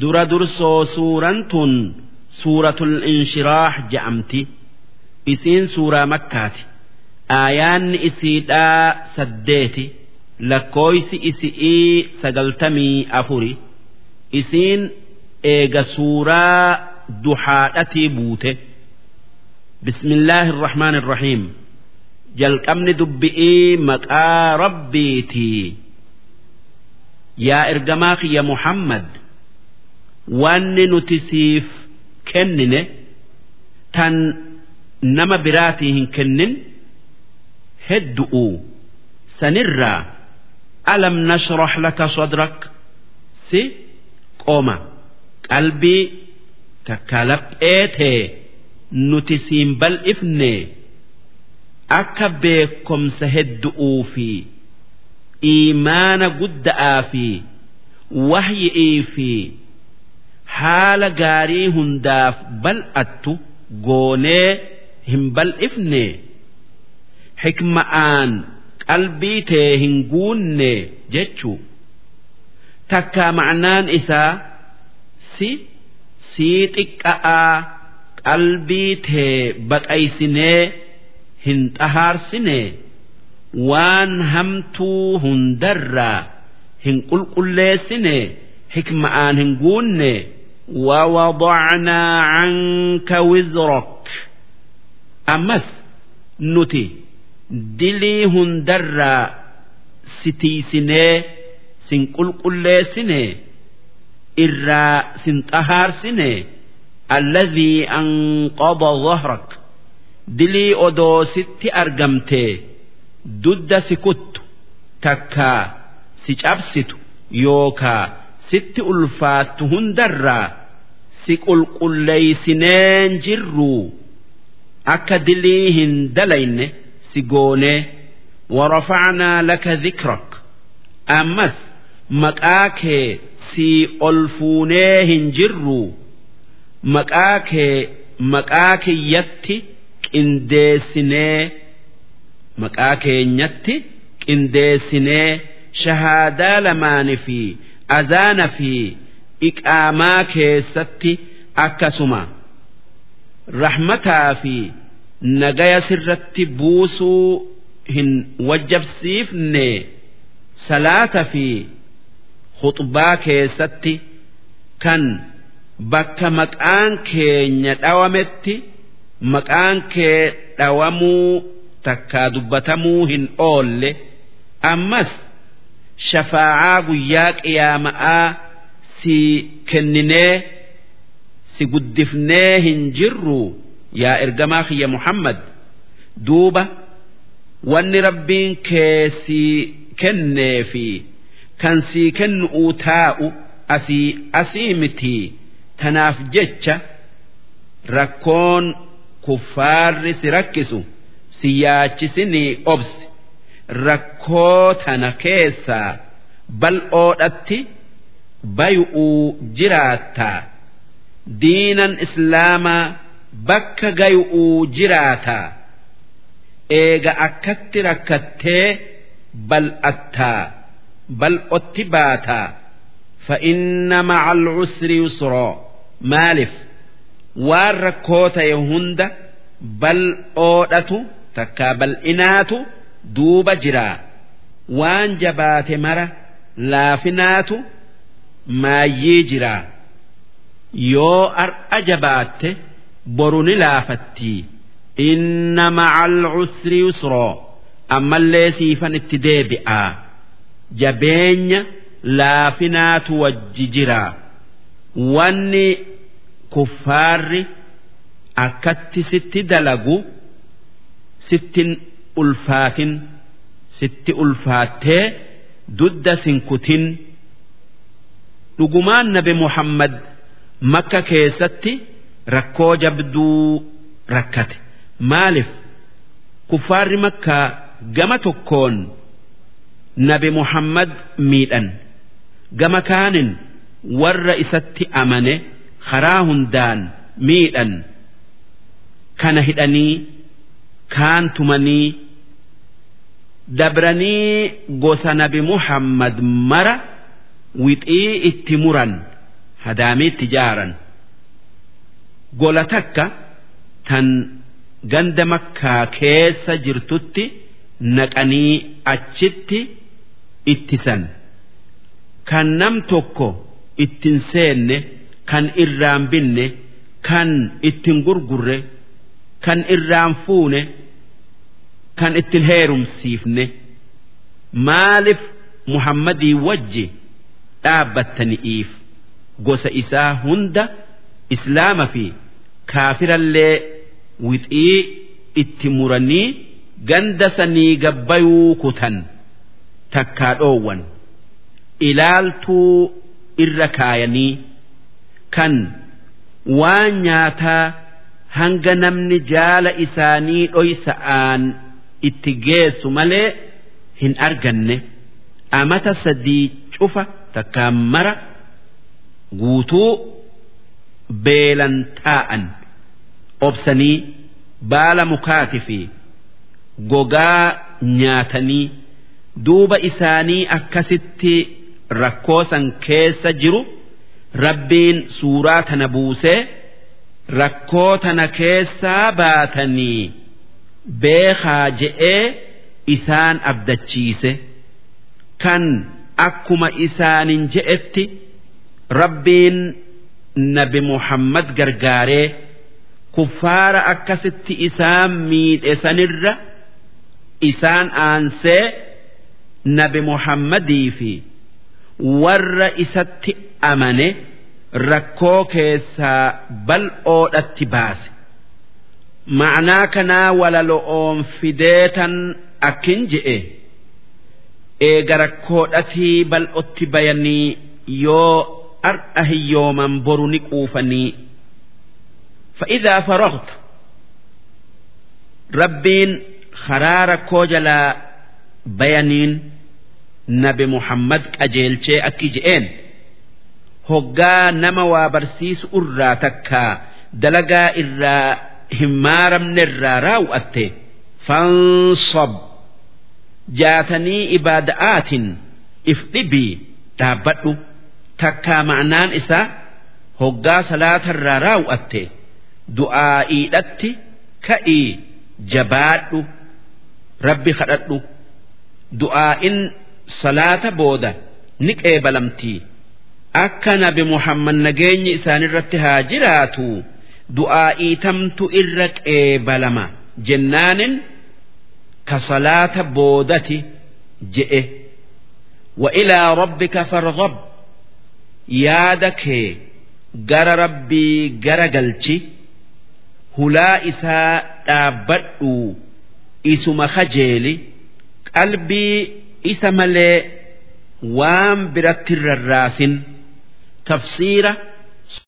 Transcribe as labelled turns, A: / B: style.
A: dura dursoo suuraan tun suuratul inshiraax je'amti. Isiin suuraa makkaati. Aayaanni isiidhaa saddeeti. Lakkooysi isi'ii sagaltamii afuri. Isiin eega suuraa duhaadhatii buute. Bismillaahi irrahmaan irrahiim jalqabni dubbi'ii maqaa rabbiitii. Yaa ergamaa kiyya muhammad wanni nuti siif kennine tan nama biraatii hin kennin heddu'u. Sanirraa alam nashrah laka sadrak? Si qoma qalbii takka laphee tee nuti siin bal'ifne akka beekomsa heddu'uu fi iimaana gudda'aa fi wahyi'ii fi haala gaarii hundaaf bal'attu goonee hin bal'ifne hikma'aan qalbii tee hin guunne jechuu. Takkaa ma'anaan isaa si sii xiqqa'aa qalbii tee baqaysinee hin xahaarsine waan hamtuu hundarraa hin qulqulleessine hikma'aan hin guunne ووضعنا عنك وزرك أمس نتي dilii hundarraa si tiisinee sin qulqulleessine irraa sin xahaarsine alladhii anqada dhahrak dilii odoo sitti argamtee dudda si kuttu takkaa si cabsitu yookaa sitti ulfaattu hundarraa si qulqulleeysineen jirruu akka dilii hin dalayne si goonee warafacnaa laka dhikrak ammas maqaa kee si ol fuunee hin jirru maqaa kee maqaa kiyyatti qindeessinee maqaa keenyatti qindeessinee shahaadaa lamaani fi azaana fi iqaamaa keessatti akkasuma rahmataa fi nagaya sirratti buusuu hin wajjabsiifne salaata fi khuxbaa keessatti kan bakka maqaan keenya dhawametti maqaan kee dhawamuu takkaa dubbatamuu hin oolle ammas shafaa'aa guyyaa qiyaama'aa si kenninee si guddifnee hin jirru. yaa ergamaa kiyya muhammad duuba wanni rabbiin kee sii kennee fi kan sii kennu'uu taa'u asii asii mitii tanaaf jecha rakkoon kuffaarri si rakkisu si yaachisinii obsi rakkoo tana keessaa bal'oodhatti bayu'uu jiraattaa diinan islaamaa bakka gayu'uu jiraataa eega akkatti rakkattee bal'attaa bal'otti baataa fa'inna ma'al usri yusroo maaliif? Waan rakkoo ta'e hunda bal'oodhatu takkaa bal'inaatu duuba jiraa waan jabaate mara laafinaatu maayyii jiraa yoo ar'a jabaatte. boru ni laafattii inna ma'al usri yusroo ammallee siifan itti deebi'aa jabeenya laafinaatu wajji jiraa wanni kuffaarri akkatti sitti dalagu sittin ulfaatin sitti ulfaattee dudda sinkutin dhugumaan nabi muhammad makka keessatti. rakkoo jabduu rakkate. Maalif kuffaarri makkaa gama tokkoon nabi muhammad miidhan. Gama kaanin warra isatti amane karaa hundaan miidhan. Kana hidhanii kaan tumanii dabranii gosa nabi muhammad mara wixii itti muran hadaamiitti jaaran. Gola takka tan ganda makkaa keessa jirtutti naqanii achitti ittisan kan nam tokko ittin seenne kan irraan binne kan ittin gurgurre kan irraan fuune kan ittin heerumsiifne maaliif muhammadii wajji dhaabbattani'iif gosa isaa hunda islaama fi kaafirallee wixii itti muranii ganda sanii gabbayuu kutan takkaa dhoowwan ilaaltuu irra kaayanii kan waan nyaataa hanga namni jaala isaanii dhoysa'aan itti geessu malee hin arganne. Amata sadii cufa takkaan mara guutuu beelan taa'an obsanii baala mukaati fi gogaa nyaatanii duuba isaanii akkasitti rakkoo san keessa jiru. Rabbiin suuraa tana buusee rakkoo tana keessaa baatanii beekaa je'ee isaan abdachiise. Kan akkuma isaanin je'etti rabbiin nabi muhammad gargaaree kuffaara akkasitti isaan miidhe sanirra isaan aansee nabi muhammadii fi warra isatti amane rakkoo keessaa bal'oodhatti baase ma'anaa kanaa walalo'oon fideetan akkin je'e. Eega rakkoodhatii bal'otti bayanii yoo ar'a hiyyooman boru ni quufanii. Fa'idaa farogta rabbiin karaa rakkoo jalaa bayaniin nabi muhammad qajeelchee akki je'een. Hoggaa nama waa barsiisu irraa takkaa dalagaa irraa hin maaramne irraa raawwatte fansab. Jaatanii ibaada'aatiin if dhibii dhaabbadhu takkaa ma'anaan isaa hoggaa salaatarraa raawwatte du'aa'iidhatti ka'ii jabaadhu. Rabbi kadhadhu du'aa'in salaata booda. Ni qeebalamtii akka nabi muhammad nageenyi isaanirratti haa jiraatu. du'aa iitamtu irra qeebalama. Jennaanin ka salaata boodati je'e. Wa ilaa rabbika farghab. Yaada kee gara rabbii gara galchi hulaa isaa dhaabbadhu isuma kajeeli qalbii isa malee waan biratti rarraasin. Tafsiira